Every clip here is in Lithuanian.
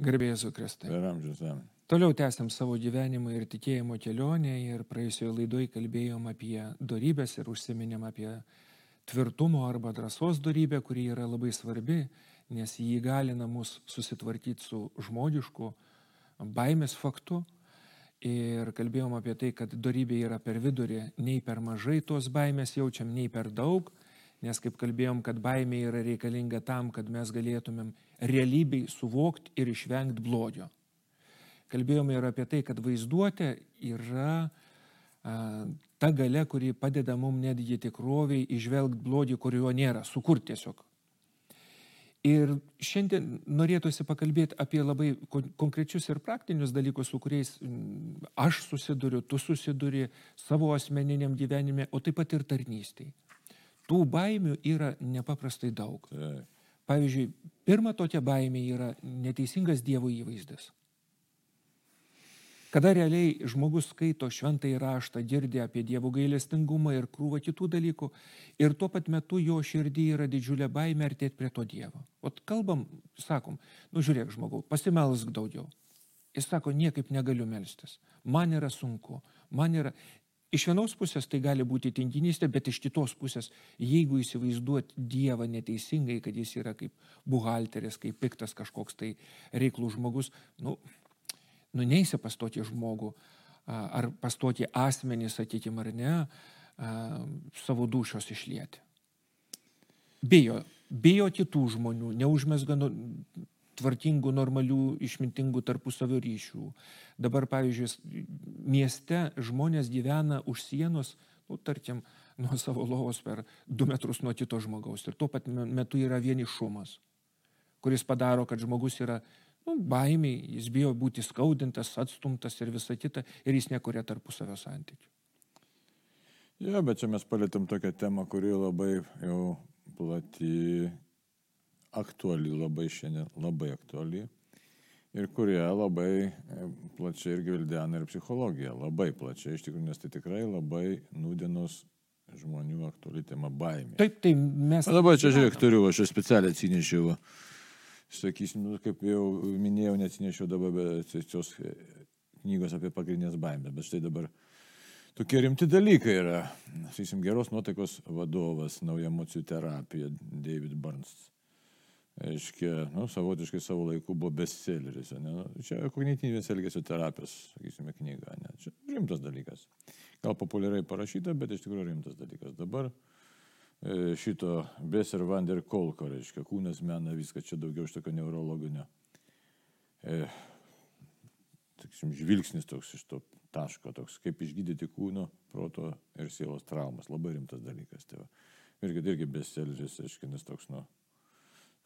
Garbėjai Kristai. Per amžius amen. Toliau tęsiam savo gyvenimą ir tikėjimo kelionę ir praėjusioje laidoje kalbėjom apie darybės ir užsiminėm apie tvirtumo arba drąsos darybę, kuri yra labai svarbi, nes jį įgalina mus susitvarkyti su žmogišku baimės faktu. Ir kalbėjom apie tai, kad darybė yra per vidurį, nei per mažai tos baimės jaučiam, nei per daug, nes kaip kalbėjom, kad baimė yra reikalinga tam, kad mes galėtumėm realybei suvokti ir išvengti blogio. Kalbėjome ir apie tai, kad vaizduotė yra a, ta gale, kuri padeda mums netgi tikroviai išvelgti blogį, kurio nėra, sukurti tiesiog. Ir šiandien norėtųsi pakalbėti apie labai konkrečius ir praktinius dalykus, su kuriais aš susiduriu, tu susiduri savo asmeniniam gyvenime, o taip pat ir tarnystėje. Tų baimių yra nepaprastai daug. Pavyzdžiui, pirma tokia baimė yra neteisingas Dievo įvaizdis. Kada realiai žmogus skaito šventąjį raštą, girdi apie Dievo gailestingumą ir krūvą kitų dalykų, ir tuo pat metu jo širdį yra didžiulė baimė artėti prie to Dievo. O kalbam, sakom, nu žiūrėk žmogau, pasimelsk daugiau. Jis sako, niekaip negaliu melstis. Man yra sunku. Man yra... Iš vienos pusės tai gali būti tinginystė, bet iš kitos pusės, jeigu įsivaizduot Dievą neteisingai, kad jis yra kaip buhalteris, kaip piktas kažkoks tai reiklų žmogus, nu, nu neįsi pastoti žmogų ar pastoti asmenį, sakykime, ar ne, savo dušios išlieti. Bijo, bijo kitų žmonių, neužmesga nu, tvarkingų, normalių, išmintingų tarpusavio ryšių. Dabar, pavyzdžiui, mieste žmonės gyvena už sienos, nu, tarkim, nuo savo lovos per du metrus nuo kito žmogaus. Ir tuo pat metu yra vienišumas, kuris padaro, kad žmogus yra nu, baimiai, jis bijo būti skaudintas, atstumtas ir visa kita, ir jis nekuria tarpusavio santykių. Ja, bet čia mes palėtėm tokią temą, kuri labai jau plati, aktuali labai šiandien, labai aktuali. Ir kurie labai e, plačiai ir gvildena ir psichologija, labai plačiai, iš tikrųjų, nes tai tikrai labai nūdienos žmonių aktuali tema baimė. Taip, tai mes. O dabar čia žiūrėk, turiu, aš specialiai atsinešiau, sakysim, nu, kaip jau minėjau, neatsinešiau dabar šios knygos apie pagrindinės baimės, bet štai dabar tokie rimti dalykai yra. Sakysim, geros nuotaikos vadovas, nauja emocijų terapija, David Burns aiškia, nu, savotiškai savo laiku buvo bestselleris. Ne? Čia kognityvinės elgesio terapijos, sakysime, knyga. Ne? Čia rimtas dalykas. Gal populiariai parašyta, bet iš tikrųjų rimtas dalykas. Dabar e, šito Besser van der Kolko, reiškia, kūnas mena viską, čia daugiau iš tokio neurologinio. E, taksim, žvilgsnis toks iš to taško, toks kaip išgydyti kūno, proto ir sielos traumas. Labai rimtas dalykas. Tai va. irgi, irgi bestselleris, aiškiai, nes toks, nu,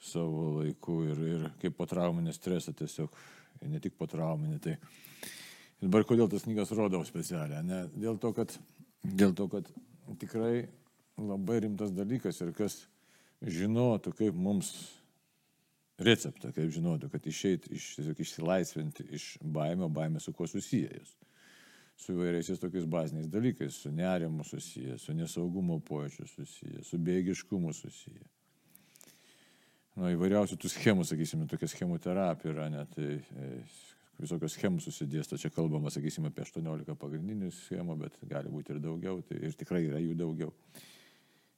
savo laiku ir, ir kaip po trauminį stresą tiesiog, ne tik po trauminį. Tai dabar kodėl tas knygas rodau specialią? Ne? Dėl, to, kad, dėl to, kad tikrai labai rimtas dalykas ir kas žinotų, kaip mums receptą, kaip žinotų, kad išeiti, iš, tiesiog išsilaisvinti iš baimio, baimė su kuo susijęs. Su įvairiais tokiais baziniais dalykais, su nerimu susijęs, su nesaugumo pojūčiu susijęs, su bėgiškumu susijęs nu, įvairiausių tų schemų, sakysime, tokia schemų terapija yra, net tai, visokios schemų susidėsto, čia kalbama, sakysime, apie 18 pagrindinių schemų, bet gali būti ir daugiau, tai ir tikrai yra jų daugiau.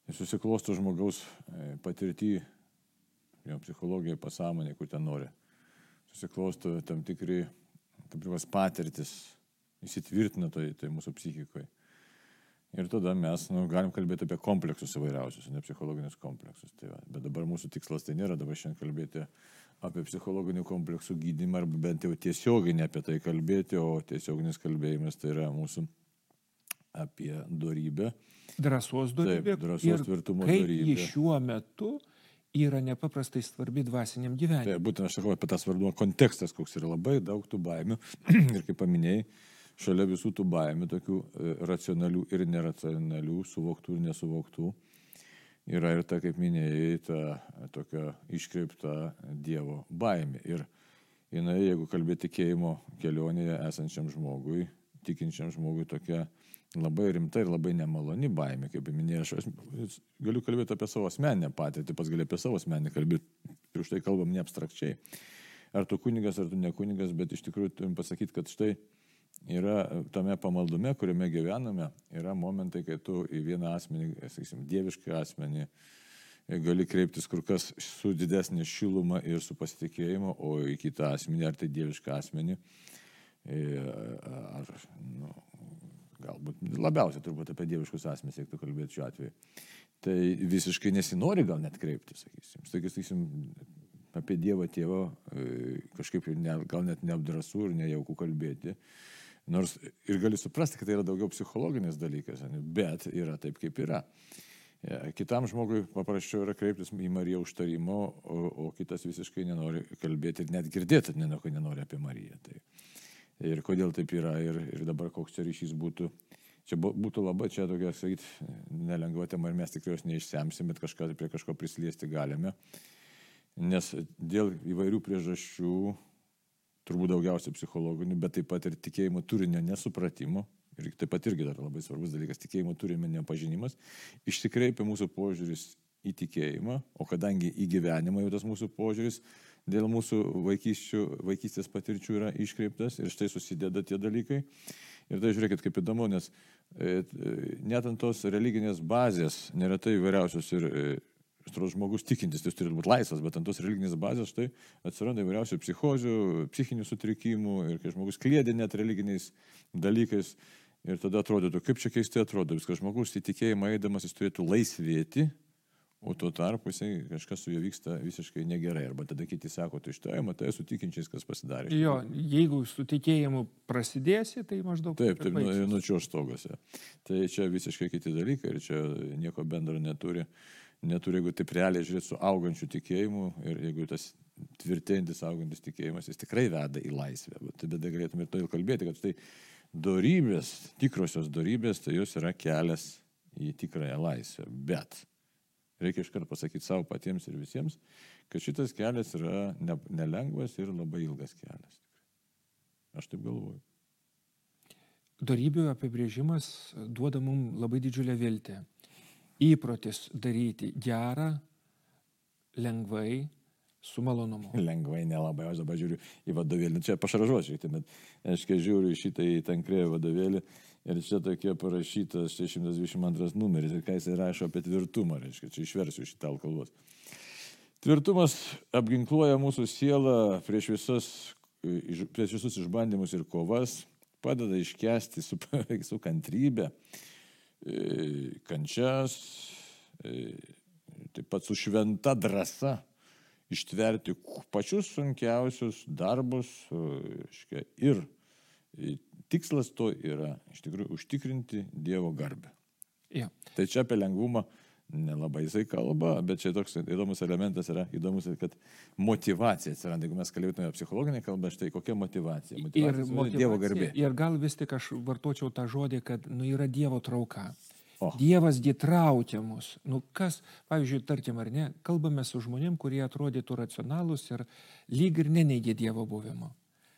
Ir susiklosto žmogaus e, patirtį, jo psichologija, pasąmonė, kur ten nori. Susiklosto tam tikri, tam tikras patirtis, įsitvirtina tai, tai mūsų psichikoje. Ir tada mes nu, galim kalbėti apie kompleksus įvairiausius, ne psichologinius kompleksus. Tai va. Bet dabar mūsų tikslas tai nėra dabar šiandien kalbėti apie psichologinių kompleksų gydymą, arba bent jau tiesiogiai ne apie tai kalbėti, o tiesioginis kalbėjimas tai yra mūsų apie darybę. Drąsos darybė. Taip, drąsos tvirtumo darybė. Ji šiuo metu yra nepaprastai svarbi dvasiniam gyvenimui. Taip, būtent aš sakau apie tą svarbumą, kontekstas, koks yra labai daug tų baimių. ir kaip paminėjai, šalia visų tų baimių, tokių e, racionalių ir neracionalių, suvoktų ir nesuvoktų, yra ir ta, kaip minėjai, ta tokia iškreipta Dievo baimė. Ir jinai, jeigu kalbėti tikėjimo kelionėje esančiam žmogui, tikinčiam žmogui, tokia labai rimta ir labai nemaloni baimė, kaip minėjau, aš galiu kalbėti apie savo asmeninę patirtį, pats galiu apie savo asmeninę kalbėti, ir už tai kalbam ne abstrakčiai. ar tu kunigas, ar tu ne kunigas, bet iš tikrųjų turim pasakyti, kad štai yra tame pamaldume, kuriame gyvename, yra momentai, kai tu į vieną asmenį, sakysim, dievišką asmenį, gali kreiptis kur kas su didesnė šiluma ir su pasitikėjimu, o į kitą asmenį, ar tai dievišką asmenį, e, ar, nu, galbūt labiausiai turbūt apie dieviškus asmenys reiktų kalbėti šiuo atveju. Tai visiškai nesinori gal net kreipti, sakysim. Sakysim, apie Dievą tėvą e, kažkaip ne, gal net neapdrasų ir nejauku kalbėti. Nors ir gali suprasti, kad tai yra daugiau psichologinis dalykas, bet yra taip, kaip yra. E, kitam žmogui paprasčiau yra kreiptis į Mariją užtarimo, o, o kitas visiškai nenori kalbėti ir net girdėti, nenori, nenori apie Mariją. Tai, ir kodėl taip yra ir, ir dabar koks čia ryšys būtų. Čia būtų labai, čia tokia, sakyt, nelengva tema ir mes tikrai jos neišsemsim, bet kažką prie kažko prisiliesti galime. Nes dėl įvairių priežasčių, turbūt daugiausia psichologinių, bet taip pat ir tikėjimo turinio nesupratimo, ir taip pat irgi dar labai svarbus dalykas, tikėjimo turinio nepažinimas, išsikreipia mūsų požiūris į tikėjimą, o kadangi į gyvenimą jau tas mūsų požiūris dėl mūsų vaikystės patirčių yra iškreiptas ir štai susideda tie dalykai. Ir tai žiūrėkit, kaip įdomu, nes e, net ant tos religinės bazės neretai įvairiausios ir Atrodo, žmogus tikintis, tai turi būti laisvas, bet ant tos religinės bazės štai atsiranda įvairiausių psichozių, psichinių sutrikimų ir kai žmogus klėdė net religiniais dalykais ir tada atrodytų, kaip čia keistai atrodo, viskas žmogus įtikėjimą eidamas jis turėtų laisvėti, o tuo tarpu jisai kažkas su juo vyksta visiškai negerai. Arba tada kiti sako, tai štai, matai, su tikinčiais kas pasidarė. Jo, jeigu su tikėjimu prasidėsi, tai maždaug. Taip, taip, nu, nučio stogose. Tai čia visiškai kiti dalykai ir čia nieko bendro neturi neturi, jeigu taip realiai žiūrėti su augančiu tikėjimu ir jeigu tas tvirtėjantis augantis tikėjimas, jis tikrai veda į laisvę. Bet tada galėtume ir todėl kalbėti, kad štai darybės, tikrosios darybės, tai jos yra kelias į tikrąją laisvę. Bet reikia iškart pasakyti savo patiems ir visiems, kad šitas kelias yra ne, nelengvas ir labai ilgas kelias. Aš taip galvoju. Darybių apibrėžimas duoda mums labai didžiulę viltį įprotis daryti gerą, lengvai, su malonumu. Lengvai, nelabai, aš dabar žiūriu į vadovėlį, čia pašaržuosiu, bet aš kai žiūriu į šitą į tankrėją vadovėlį ir čia tokia parašytas 622 numeris ir ką jis rašo apie tvirtumą, reiškia, čia išversiu šitą kalbos. Tvirtumas apginkluoja mūsų sielą prieš, visas, prieš visus išbandymus ir kovas, padeda iškesti su, su kantrybė E, kančias, taip pat su šventa drąsa ištverti pačius sunkiausius darbus reiškia, ir tikslas to yra iš tikrųjų užtikrinti Dievo garbę. Ja. Tai čia apie lengvumą nelabai jisai kalba, bet čia toks įdomus elementas yra įdomus, kad motivacija atsiranda. Jeigu mes kalbėtume psichologinę kalbą, štai kokia motivacija? motivacija ir motivacija, Dievo garbė. Ir gal vis tik aš vartočiau tą žodį, kad nu, yra Dievo trauka. O. Dievas ditraukia mus. Nu kas, pavyzdžiui, tarkim ar ne, kalbame su žmonėm, kurie atrodytų racionalūs ir lyg ir neneigia Dievo buvimo.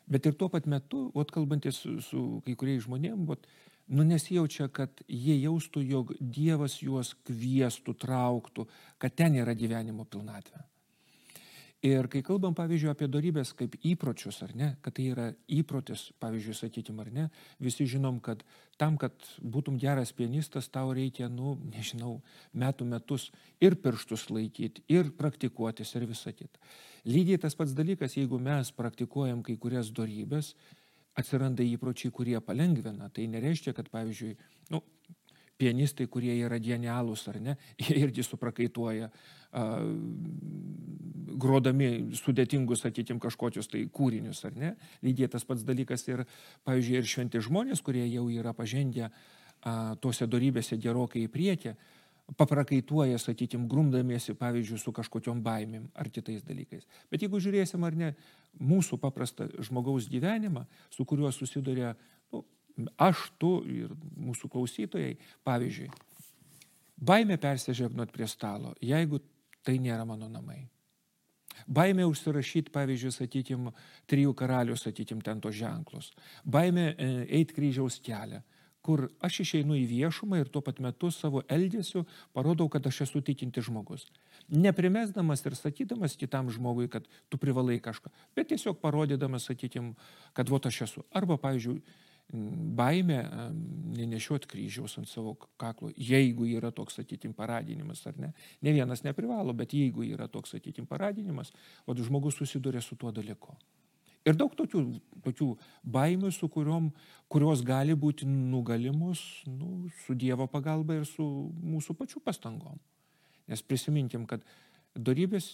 Bet ir tuo pat metu, o kalbantis su, su kai kuriais žmonėm, ot, nu nesijaučia, kad jie jaustų, jog Dievas juos kvieštų, trauktų, kad ten yra gyvenimo pilnatvė. Ir kai kalbam, pavyzdžiui, apie darybės kaip įpročius, ar ne, kad tai yra įprotis, pavyzdžiui, sakytim, ar ne, visi žinom, kad tam, kad būtum geras pianistas, tau reikia, nu, nežinau, metų metus ir pirštus laikyti, ir praktikuotis, ir visą kitą. Lygiai tas pats dalykas, jeigu mes praktikuojam kai kurias darybės, atsiranda įpročiai, kurie palengvina. Tai nereiškia, kad, pavyzdžiui, nu, pianistai, kurie yra genialūs ar ne, jie irgi suprakaituoja, a, grodami sudėtingus, sakykime, kažkokius tai kūrinius ar ne. Lygiai tas pats dalykas ir, pavyzdžiui, ir šventi žmonės, kurie jau yra pažengę a, tose darybėse gerokai į priekį, paprakaituoja, sakykime, grumdamiesi, pavyzdžiui, su kažkokiom baimėm ar kitais dalykais. Bet jeigu žiūrėsim ar ne mūsų paprastą žmogaus gyvenimą, su kuriuo susiduria nu, aš, tu ir mūsų klausytojai, pavyzdžiui, baimė persižegnot prie stalo, jeigu tai nėra mano namai. Baimė užsirašyti, pavyzdžiui, sakykime, trijų karalių, sakykime, ten tos ženklus. Baimė e, eiti kryžiaus kelią kur aš išeinu į viešumą ir tuo pat metu savo elgesiu parodau, kad aš esu tikinti žmogus. Neprimesdamas ir sakydamas kitam žmogui, kad tu privalai kažką, bet tiesiog parodydamas, sakykim, kad vo aš esu. Arba, pavyzdžiui, baime nenešiuot kryžiaus ant savo kaklo, jeigu yra toks, sakytim, paradinimas ar ne. Ne vienas neprivalo, bet jeigu yra toks, sakytim, paradinimas, o žmogus susiduria su tuo dalyku. Ir daug tokių, tokių baimių, su kuriuom, kurios gali būti nugalimus nu, su Dievo pagalba ir su mūsų pačių pastangom. Nes prisiminkim, kad darybės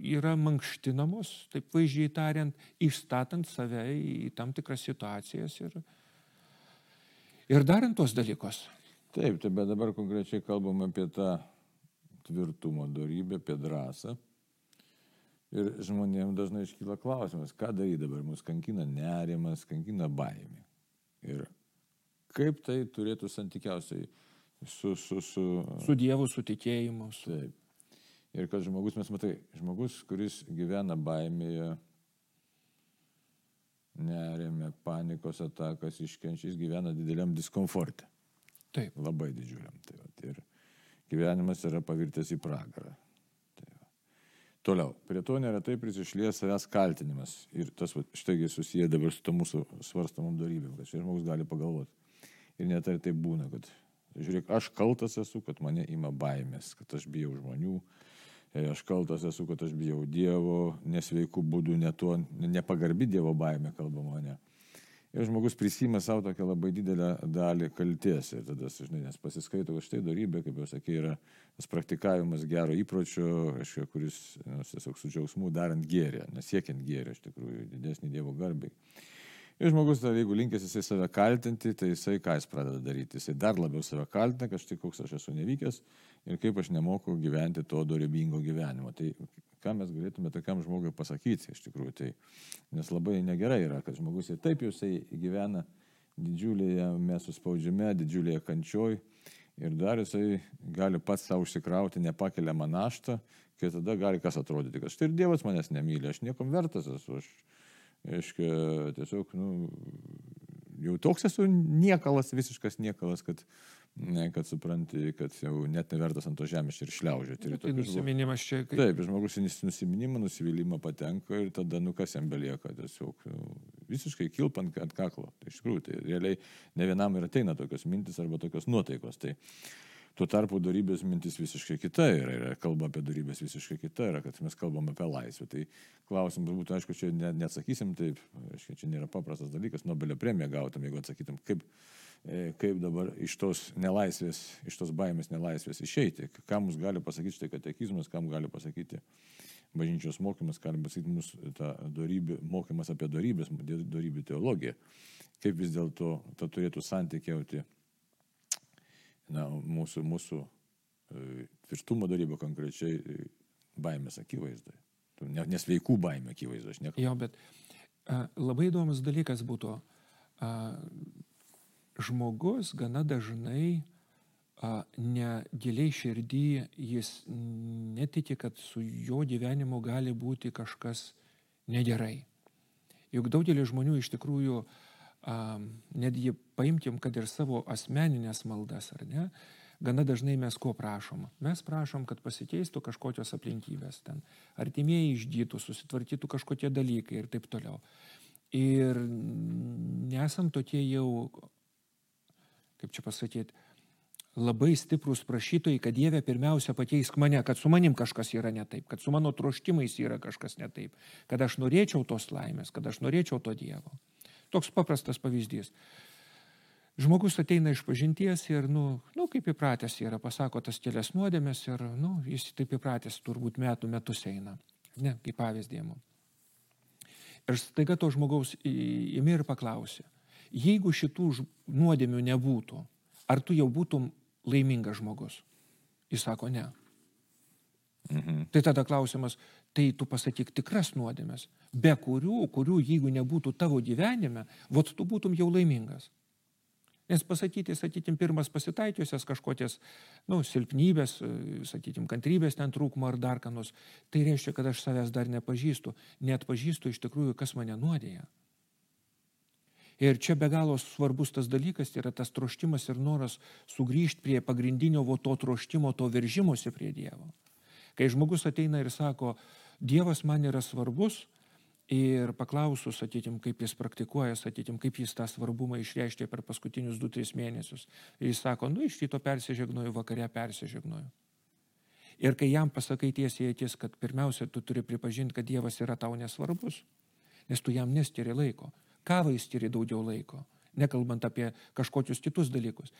yra mankštinamos, taip vaizdžiai tariant, išstatant save į tam tikras situacijas ir, ir darant tos dalykus. Taip, tai bet dabar konkrečiai kalbam apie tą tvirtumo darybę, apie drąsą. Ir žmonėms dažnai iškyla klausimas, ką daryti dabar, mus kankina nerimas, kankina baimė. Ir kaip tai turėtų santykiausiai su... Su, su, su Dievu, su tikėjimu. Su... Taip. Ir kad žmogus, mes matai, žmogus, kuris gyvena baimėje, nerime, panikos atakas iškenčiais, gyvena dideliam diskomforte. Taip. Labai didžiuliam. Tai va, ir gyvenimas yra pavirtęs į pragarą. Toliau, prie to neretai prisišlės savęs kaltinimas. Ir tas va, štaigi susiję dabar su to mūsų svarstamom darybėm, kad šis žmogus gali pagalvoti. Ir net ar tai būna, kad, žiūrėk, aš kaltas esu, kad mane ima baimės, kad aš bijau žmonių, aš kaltas esu, kad aš bijau Dievo, nesveikų būdų, ne tuo, nepagarbi Dievo baime kalbama, ne. Ir žmogus prisima savo tokią labai didelę dalį kalties. Ir tada, žinai, nes pasiskaito, kad štai darybė, kaip jau sakė, yra tas praktikavimas gero įpročio, aišku, kuris nu, tiesiog su džiaugsmu darant gėrį, nesiekiant gėrį, iš tikrųjų, didesnį Dievo garbei. Ir žmogus, dar, jeigu linkęs jisai save kaltinti, tai jisai ką jis pradeda daryti? Jisai dar labiau save kaltina, kad štai koks aš esu nevykęs ir kaip aš nemoku gyventi to dorybingo gyvenimo. Tai ką mes galėtume tokiam žmogui pasakyti iš tikrųjų. Tai, nes labai negerai yra, kad žmogus ir taip jisai gyvena didžiulėje mes suspaudžiame, didžiulėje kančioj ir dar jisai gali pats savo užsikrauti nepakeliamą naštą, kai tada gali kas atrodyti, kad štai ir Dievas manęs nemyli, aš niekam vertas esu. Aš, Aiškia, tiesiog, nu, jau toks esu niekalas, visiškas niekalas, kad, ne, kad supranti, kad jau net nevertas ant to žemės ir šliaužioti. Tai nusiminimas čia. Kaip... Taip, žmogus į nusiminimą, nusivylimą patenka ir tada, nu kas jam belieka, tiesiog nu, visiškai kilpant ant kaklo. Tai iš tikrųjų, tai realiai ne vienam ir ateina tokios mintis arba tokios nuotaikos. Tai, Tuo tarpu darybės mintis visiškai kita yra, yra kalba apie darybės visiškai kita yra, kad mes kalbam apie laisvę. Tai klausimas būtų, aišku, čia ne, neatsakysim taip, aišku, čia nėra paprastas dalykas, Nobelio premiją gautum, jeigu atsakytum, kaip, e, kaip dabar iš tos nelaisvės, iš tos baimės nelaisvės išeiti, ką mums gali pasakyti štai katekizmas, kam gali pasakyti bažnyčios mokymas, gali pasakyti mūsų tą darybį, mokymas apie darybės, darybių teologiją, kaip vis dėlto ta turėtų santykiauti na, mūsų, mūsų e, tvirtumo daryba konkrečiai e, baimės akivaizdai. Nesveikų baimė akivaizdai, aš nekalbu. Jo, bet a, labai įdomus dalykas būtų, a, žmogus gana dažnai a, ne giliai širdį jis netiki, kad su jo gyvenimu gali būti kažkas negerai. Juk daugelis žmonių iš tikrųjų uh, netgi paimkim, kad ir savo asmeninės maldas, ar ne, gana dažnai mes ko prašom? Mes prašom, kad pasikeistų kažkokios aplinkybės ten, artimieji išgytų, susitvarkytų kažkokie dalykai ir taip toliau. Ir nesam tokie jau, kaip čia pasakyti, labai stiprus prašytojai, kad Dieve pirmiausia pakeisk mane, kad su manim kažkas yra ne taip, kad su mano troškimais yra kažkas ne taip, kad aš norėčiau tos laimės, kad aš norėčiau to Dievo. Toks paprastas pavyzdys. Žmogus ateina iš pažinties ir, nu, nu kaip įpratęs yra, pasako tas kelias nuodėmės ir, nu, jis taip įpratęs turbūt metų metus eina. Ne, kaip pavyzdėmu. Ir staiga to žmogaus įmi ir paklausė, jeigu šitų nuodėmių nebūtų, ar tu jau būtum laimingas žmogus? Jis sako, ne. Mhm. Tai tada klausimas, tai tu pasakyk tikras nuodėmės, be kurių, kurių jeigu nebūtų tavo gyvenime, vot tu būtum jau laimingas. Nes pasakyti, sakytim, pirmas pasitaikiusias kažkokias, nu, silpnybės, sakytim, kantrybės ten trūkumo ar dar ką nors, tai reiškia, kad aš savęs dar nepažįstu, net pažįstu iš tikrųjų, kas mane nuodėja. Ir čia be galo svarbus tas dalykas tai yra tas troštimas ir noras sugrįžti prie pagrindinio vo to troštimo, to veržimosi prie Dievo. Kai žmogus ateina ir sako, Dievas man yra svarbus, Ir paklausus, sakytim, kaip jis praktikuoja, sakytim, kaip jis tą svarbumą išreiškė per paskutinius 2-3 mėnesius. Ir jis sako, nu iš ryto persižegnoju, vakare persižegnoju. Ir kai jam pasakai tiesiai ties, kad pirmiausia, tu turi pripažinti, kad Dievas yra tau nesvarbus, nes tu jam neskiri laiko. Kavai skiri daugiau laiko, nekalbant apie kažkokius kitus dalykus.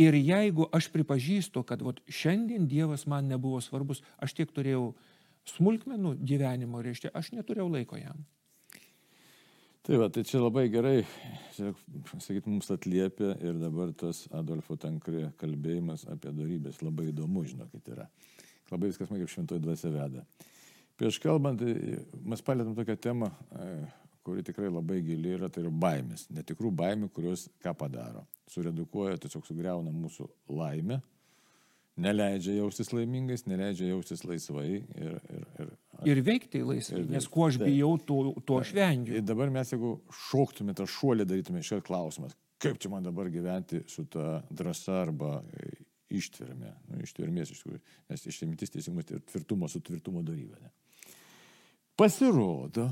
Ir jeigu aš pripažįstu, kad vat, šiandien Dievas man nebuvo svarbus, aš tiek turėjau smulkmenų gyvenimo, reiškia, aš neturėjau laiko jam. Tai va, tai čia labai gerai, sakyt, mums atliepia ir dabar tas Adolfo Tankrė kalbėjimas apie darybės labai įdomu, žinokit, yra. Labai viskas man kaip šventoji dvasia veda. Prieš kalbant, mes palėtėm tokią temą, kuri tikrai labai gili yra, tai yra baimės. Netikrų baimių, kurios ką padaro. Suredukuoja, tiesiog sugriauna mūsų laimę, neleidžia jaustis laimingais, neleidžia jaustis laisvai ir, ir, ir, ir veikti laisvai, ir, nes kuo aš bijau, to, to aš vengiu. Ir dabar mes, jeigu šoktume tą šuolį, darytume šį klausimas, kaip čia man dabar gyventi su ta drąsa arba ištverme, nu, ištvermės iš tikrųjų, nes išmintis teisingumas ir tvirtumo su tvirtumo darybė. Ne? Pasirodo,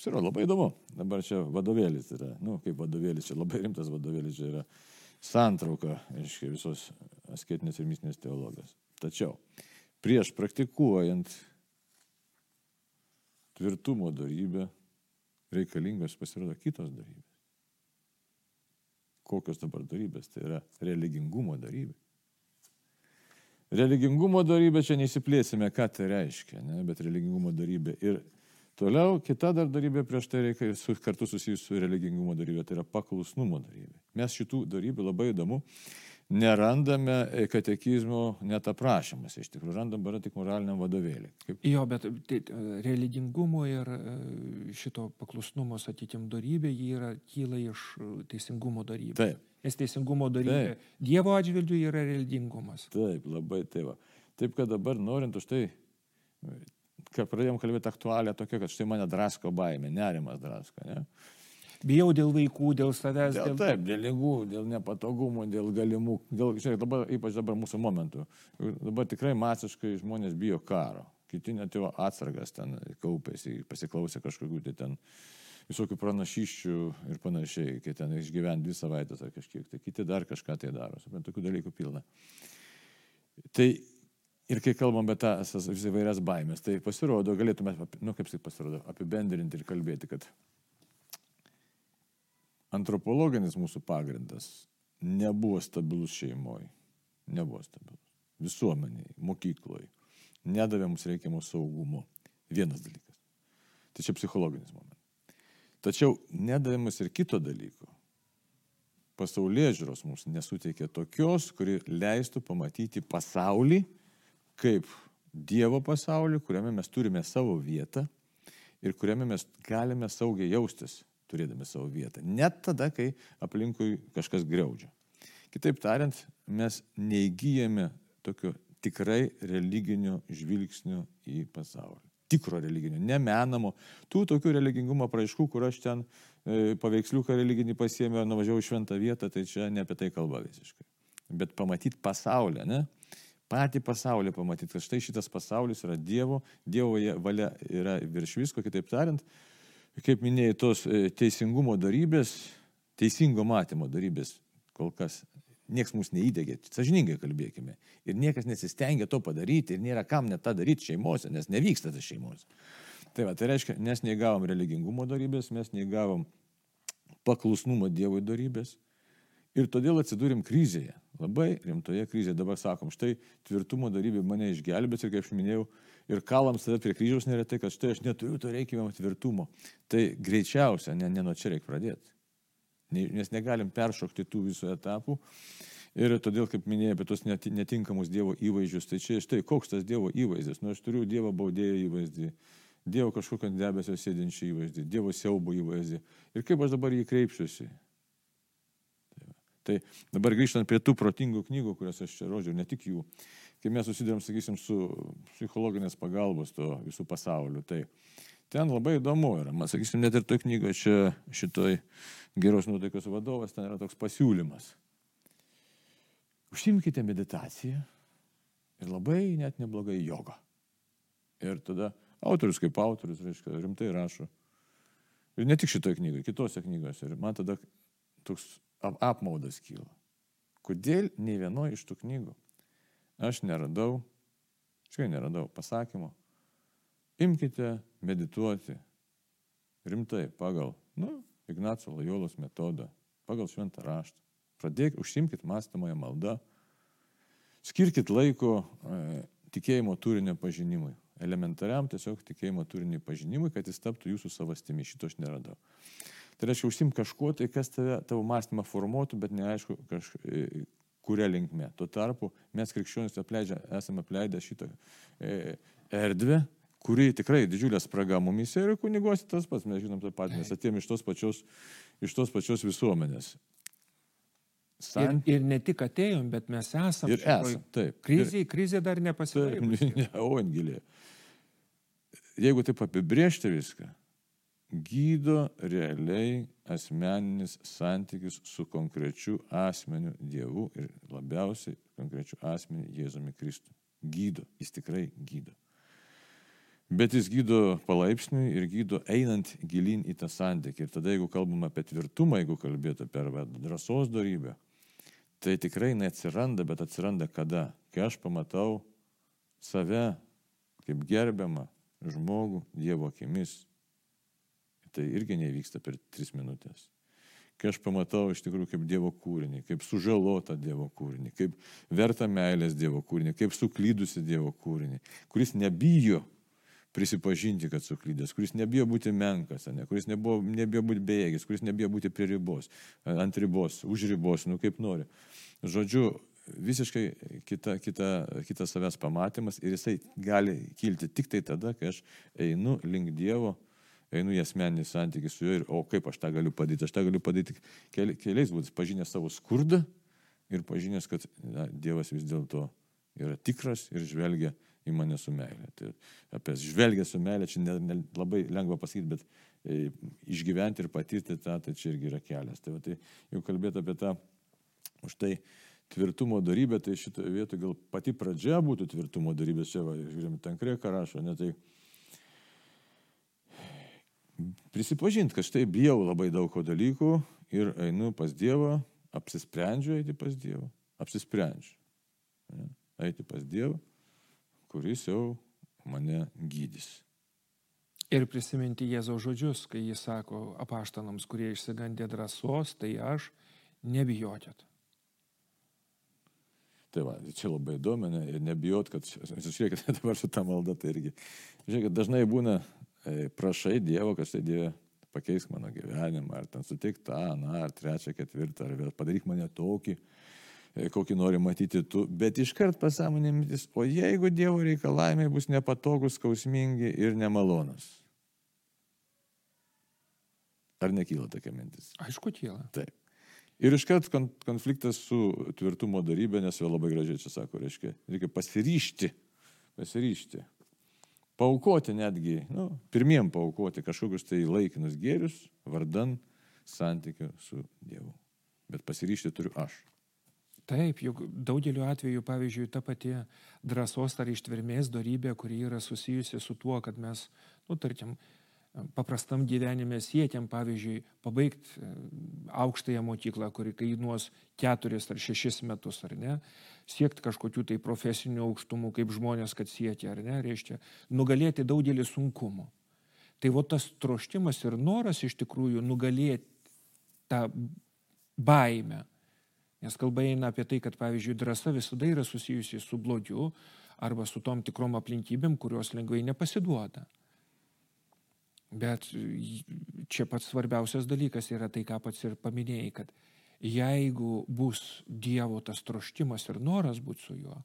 pasirodo labai įdomu, dabar čia vadovėlis yra, nu kaip vadovėlis, čia labai rimtas vadovėlis, čia yra santrauka, aiškiai, visos asketinės ir mistinės teologijos. Tačiau prieš praktikuojant tvirtumo darybę reikalingos pasirodo kitos darybės. Kokios dabar darybės? Tai yra religingumo darybė. Religingumo darybė, čia neįsiplėsime, ką tai reiškia, ne? bet religingumo darybė. Ir toliau kita dar darybė prieš tai reikia su, kartu susijusi su religingumo darybė, tai yra paklusnumo darybė. Mes šitų darybių labai įdomu nerandame e, katekizmo net aprašymas, iš tikrųjų randam bara tik moraliniam vadovėlį. Kaip... Jo, bet tai, religingumo ir e, šito paklusnumo, sakykim, darybė, jį yra, kyla iš e, teisingumo darybės. Taip. Nes teisingumo darybė taip. Dievo atžvilgių yra religingumas. Taip, labai taip. Taip, kad dabar norint už tai, kad pradėjom kalbėti aktualią tokia, kad štai mane drasko baimė, nerimas drasko. Ne? Bijau dėl vaikų, dėl savęs. Dėl, dėl... Taip, dėl lygų, dėl nepatogumų, dėl galimų, dėl, žiūrėk, dabar, ypač dabar mūsų momentų. Dabar tikrai masiškai žmonės bijo karo. Kiti net jau atsargas ten kaupėsi, pasiklausė kažkokių tai ten visokių pranašyščių ir panašiai, kai ten išgyventi dvi savaitės ar kažkiek, tai kiti dar kažką tai daro, suprantu, tokių dalykų pilna. Tai ir kai kalbam apie tas įvairias baimės, tai pasirodo, galėtume, nu kaip tai pasirodo, apibendrinti ir kalbėti, kad antropologinis mūsų pagrindas nebuvo stabilus šeimoje, nebuvo stabilus. Visuomeniai, mokykloje, nedavė mums reikiamo saugumo. Vienas dalykas. Tai čia psichologinis momentas. Tačiau nedavė mums ir kito dalyko. Pasaulyje žiūros mums nesuteikė tokios, kuri leistų pamatyti pasaulį kaip Dievo pasaulį, kuriame mes turime savo vietą ir kuriame mes galime saugiai jaustis turėdami savo vietą. Net tada, kai aplinkui kažkas greudžia. Kitaip tariant, mes neįgyjame tokio tikrai religinio žvilgsnio į pasaulį. Tikro religinio, nemenamo. Tų tokių religingumo praaiškų, kur aš ten e, paveiksliuką religinį pasiėmiau, nuvažiavau į šventą vietą, tai čia ne apie tai kalba visiškai. Bet pamatyti pasaulį, ne? Patį pasaulį pamatyti, kad štai šitas pasaulis yra Dievo, Dievo valia yra virš visko, kitaip tariant, kaip minėjai, tos e, teisingumo darybės, teisingo matymo darybės kol kas niekas mūsų neįdėgė, sažiningai kalbėkime. Ir niekas nesistengia to padaryti ir nėra kam net tą daryti šeimose, nes nevyksta tas šeimose. Tai, va, tai reiškia, mes neįgavom religingumo darybės, mes neįgavom paklusnumo Dievui darybės ir todėl atsidūrim krizėje, labai rimtoje krizėje. Dabar sakom, štai tvirtumo darybė mane išgelbės ir kaip aš minėjau, ir kalam save prie kryžiaus neretai, kad štai aš neturiu to reikiamą tvirtumo. Tai greičiausia, ne, ne nuo čia reikia pradėti. Nes negalim peršokti tų visų etapų. Ir todėl, kaip minėjau apie tos netinkamus Dievo įvaizdžius, tai čia štai koks tas Dievo įvaizdis. Nu, aš turiu Dievo baudėjo įvaizdį, Dievo kažkokio debesio sėdinčių įvaizdį, Dievo siaubo įvaizdį. Ir kaip aš dabar jį kreipsiuosi. Tai, dabar grįžtant prie tų protingų knygų, kurias aš čia rodžiau, ne tik jų, kai mes susidurėm, sakysim, su psichologinės pagalbos to visų pasauliu, tai ten labai įdomu yra. Man sakysim, net ir toj knygoje čia šitoj geros nuotaikos vadovas, ten yra toks pasiūlymas. Užsimkite meditaciją ir labai net neblogai jogą. Ir tada autorius kaip autorius, reiškia, rimtai rašo. Ir ne tik šitoje knygoje, kitose knygose. Ir man tada toks apmaudas kyla. Kodėl nei vienoje iš tų knygų aš neradau, tikrai neradau pasakymo, imkite medituoti rimtai pagal, nu, Ignaco Lajolos metodą, pagal šventą raštą. Pradėk, užsimkite mąstamoje maldą, skirkit laiko e, tikėjimo turinio pažinimui, elementariam tiesiog tikėjimo turinio pažinimui, kad jis taptų jūsų savastimi. Šito aš neradau. Tai reiškia, užsim kažkuo, tai kas tave, tavo mąstymą formuotų, bet neaišku, kaž, e, kuria linkme. Tuo tarpu mes krikščionys apleidžia, esame apleidę šitą e, erdvę, kuri tikrai didžiulė spraga mumise ir kuniguosi tas pats, mes žinom tą patį, mes atėjome iš tos pačios, iš tos pačios visuomenės. Sant... Ir, ir ne tik atėjom, bet mes esame. Ir esame, taip. Krizė, krizė dar nepasibaigė. Ne, o Angelė. Jeigu taip apibriežti viską, gydo realiai asmeninis santykis su konkrečiu asmeniu Dievu ir labiausiai konkrečiu asmeniu Jėzumi Kristu. Gydo, jis tikrai gydo. Bet jis gydo palaipsniui ir gydo einant gilin į tą santykį. Ir tada, jeigu kalbam apie tvirtumą, jeigu kalbėtų apie drąsos darybę, tai tikrai neatsiranda, bet atsiranda kada? Kai aš pamatau save kaip gerbiamą žmogų Dievo akimis tai irgi nevyksta per tris minutės. Kai aš pamatau iš tikrųjų kaip Dievo kūrinį, kaip sužalotą Dievo kūrinį, kaip vertą meilės Dievo kūrinį, kaip suklydusi Dievo kūrinį, kuris nebijo prisipažinti, kad suklydęs, kuris nebijo būti menkas, ne, kuris nebuvo, nebijo būti bejėgis, kuris nebijo būti prie ribos, ant ribos, už ribos, nu kaip nori. Žodžiu, visiškai kita, kita, kitas savęs pamatymas ir jisai gali kilti tik tai tada, kai aš einu link Dievo einu į asmeninį santykį su juo ir o kaip aš tą galiu padaryti. Aš tą galiu padaryti keli, keliais būdais, pažinęs savo skurdą ir pažinęs, kad na, Dievas vis dėlto yra tikras ir žvelgia į mane su meilė. Tai apie žvelgia su meilė čia ne, ne, labai lengva pasakyti, bet e, išgyventi ir patirti tą, tai čia irgi yra kelias. Tai, va, tai jau kalbėti apie tą, už tai tvirtumo darybę, tai šitoje vietoje gal pati pradžia būtų tvirtumo darybės, čia va, žiūrėjom, tankrė ką rašo, ne tai prisipažinti, kad štai bijau labai daug ko dalykų ir einu pas Dievą, apsisprendžiu eiti pas Dievą, apsisprendžiu. Ne, eiti pas Dievą, kuris jau mane gydys. Ir prisiminti Jėzaus žodžius, kai jis sako apaštanams, kurie išsigandė drąsos, tai aš nebijokit. Tai va, čia labai įdomu, ne, ir nebijot, kad, žiūrėkit, dabar su tą maldą tai irgi. Žiūrėkit, dažnai būna E, prašai Dievo, kad štai Dieve pakeisk mano gyvenimą, ar ten sutik tą, na, ar trečią, ketvirtą, ar vėl padaryk mane tokį, e, kokį nori matyti tu. Bet iškart pasąmonė mintis, o jeigu Dievo reikalavimai bus nepatogus, skausmingi ir nemalonus. Ar nekyla tokia mintis? Aišku, kyla. Taip. Ir iškart konfliktas su tvirtumo darybė, nes jau labai gražiai čia sako, reiškia, reikia pasiryšti, pasiryšti paukoti netgi, nu, pirmiem paukoti kažkokius tai laikinus gėrius, vardan santykių su Dievu. Bet pasiryšti turiu aš. Taip, juk daugeliu atveju, pavyzdžiui, ta pati drąsos ar ištvermės darybė, kuri yra susijusi su tuo, kad mes, nu, tarkim, paprastam gyvenime siekiam, pavyzdžiui, pabaigti e, aukštąją mokyklą, kuri kainuos keturis ar šešis metus, ar ne, siekti kažkokių tai profesinių aukštumų, kaip žmonės, kad siekia, ar ne, reiškia, nugalėti daugelį sunkumų. Tai va tas troštimas ir noras iš tikrųjų nugalėti tą baimę. Nes kalba eina apie tai, kad, pavyzdžiui, drąsa visada yra susijusi su blogiu arba su tom tikrom aplinkybėm, kurios lengvai nepasiduoda. Bet čia pats svarbiausias dalykas yra tai, ką pats ir paminėjai, kad jeigu bus Dievo tas troštimas ir noras būti su juo,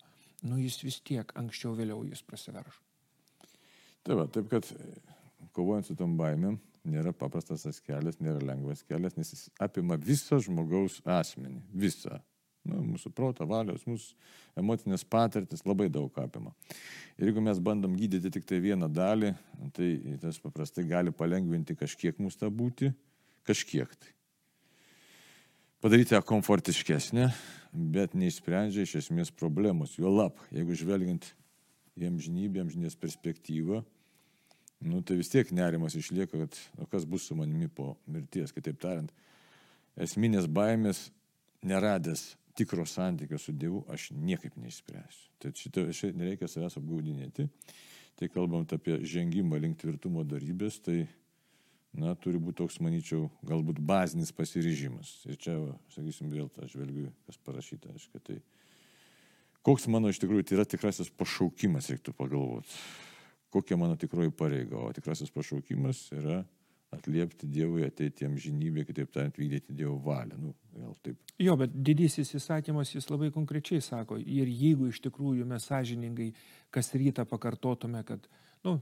nu jis vis tiek anksčiau vėliau jis prasiverš. Taip, taip kad kovojant su tom baimėm nėra paprastas tas kelias, nėra lengvas kelias, nes jis apima visą žmogaus asmenį, visą. Nu, mūsų proto, valios, mūsų emocinės patirtis labai daug apima. Ir jeigu mes bandom gydyti tik tai vieną dalį, tai tas paprastai gali palengvinti kažkiek mūsų tą būti, kažkiek tai. Padaryti ją komfortiškesnę, bet neišsprendžia iš esmės problemos. Jo lab, jeigu žvelgiant į amžinybę, amžinės perspektyvą, nu, tai vis tiek nerimas išlieka, kad o kas bus su manimi po mirties. Kitaip tariant, esminės baimės neradęs tikro santykio su Dievu aš niekaip neišspręsiu. Tai šitą nereikia savęs apgaudinėti. Tai kalbant apie žengimą link tvirtumo darybės, tai, na, turi būti toks, manyčiau, galbūt bazinis pasiryžimas. Ir čia, sakysim, vėl tą žvelgiu, kas parašyta, aišku, tai koks mano iš tikrųjų tai yra tikrasis pašaukimas, reiktų pagalvoti. Kokia mano tikroji pareiga, o tikrasis pašaukimas yra atliepti Dievui, ateiti amžinybė, kitaip tariant, vykdyti Dievo valią. Nu, gal taip. Jo, bet didysis įsakymas jis labai konkrečiai sako. Ir jeigu iš tikrųjų mes sąžiningai kas rytą pakartotume, kad, nu,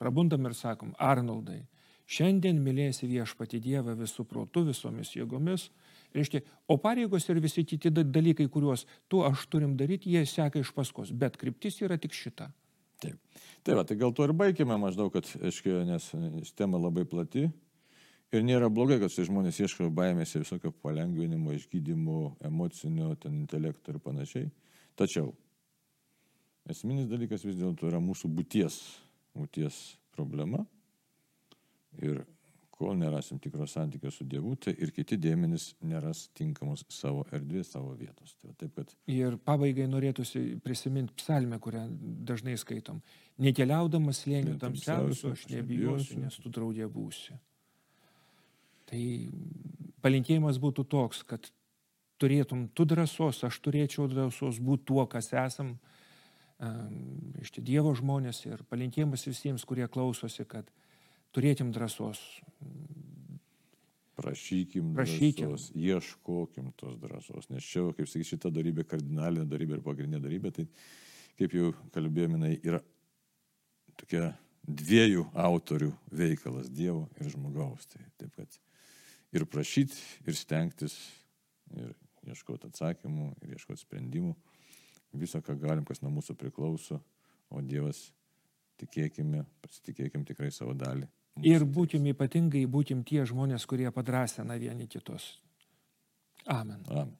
prabundam ir sakom, Arnoldai, šiandien mylėsi viešpati Dievą visų protų, visomis jėgomis. Reiškia, o pareigos ir visi kiti dalykai, kuriuos tu aš turim daryti, jie seka iš paskos. Bet kryptis yra tik šita. Taip. Tai va, tai gal to ir baigime maždaug, kad, aiškiai, nes tema labai plati. Ir nėra blogai, kad žmonės ieško baimės ir visokio palengvinimo, išgydymo, emocinio, ten intelekto ir panašiai. Tačiau esminis dalykas vis dėlto yra mūsų būties, būties problema. Ir kol nerasim tikro santykio su Dievu, tai ir kiti dėmenys neras tinkamos savo erdvės, savo vietos. Tai taip, kad... Ir pabaigai norėtųsi prisiminti psalmę, kurią dažnai skaitom. Nekeliaudamas lėnių tamsiausių, aš nebijosiu, nes tu draudė būsi. Tai palinkėjimas būtų toks, kad turėtum tu drąsos, aš turėčiau drąsos būti tuo, kas esam, iš tie Dievo žmonės ir palinkėjimas visiems, kurie klausosi, kad turėtim drąsos. Prašykim, Prašykim. drąsos, ieškokim tos drąsos, nes čia, kaip sakyt, šita darybė, kardinalinė darybė ir pagrindinė darybė, tai kaip jau kalbėjome, yra tokia dviejų autorių veikalas - Dievo ir žmogaus. Tai taip kad ir prašyti, ir stengtis, ir ieškoti atsakymų, ir ieškoti sprendimų, viso, ką galim, kas nuo mūsų priklauso, o Dievas, tikėkime, pasitikėkime tikrai savo dalį Ir būtim ypatingai, būtim tie žmonės, kurie padrasina vieni kitus. Amen. Amen.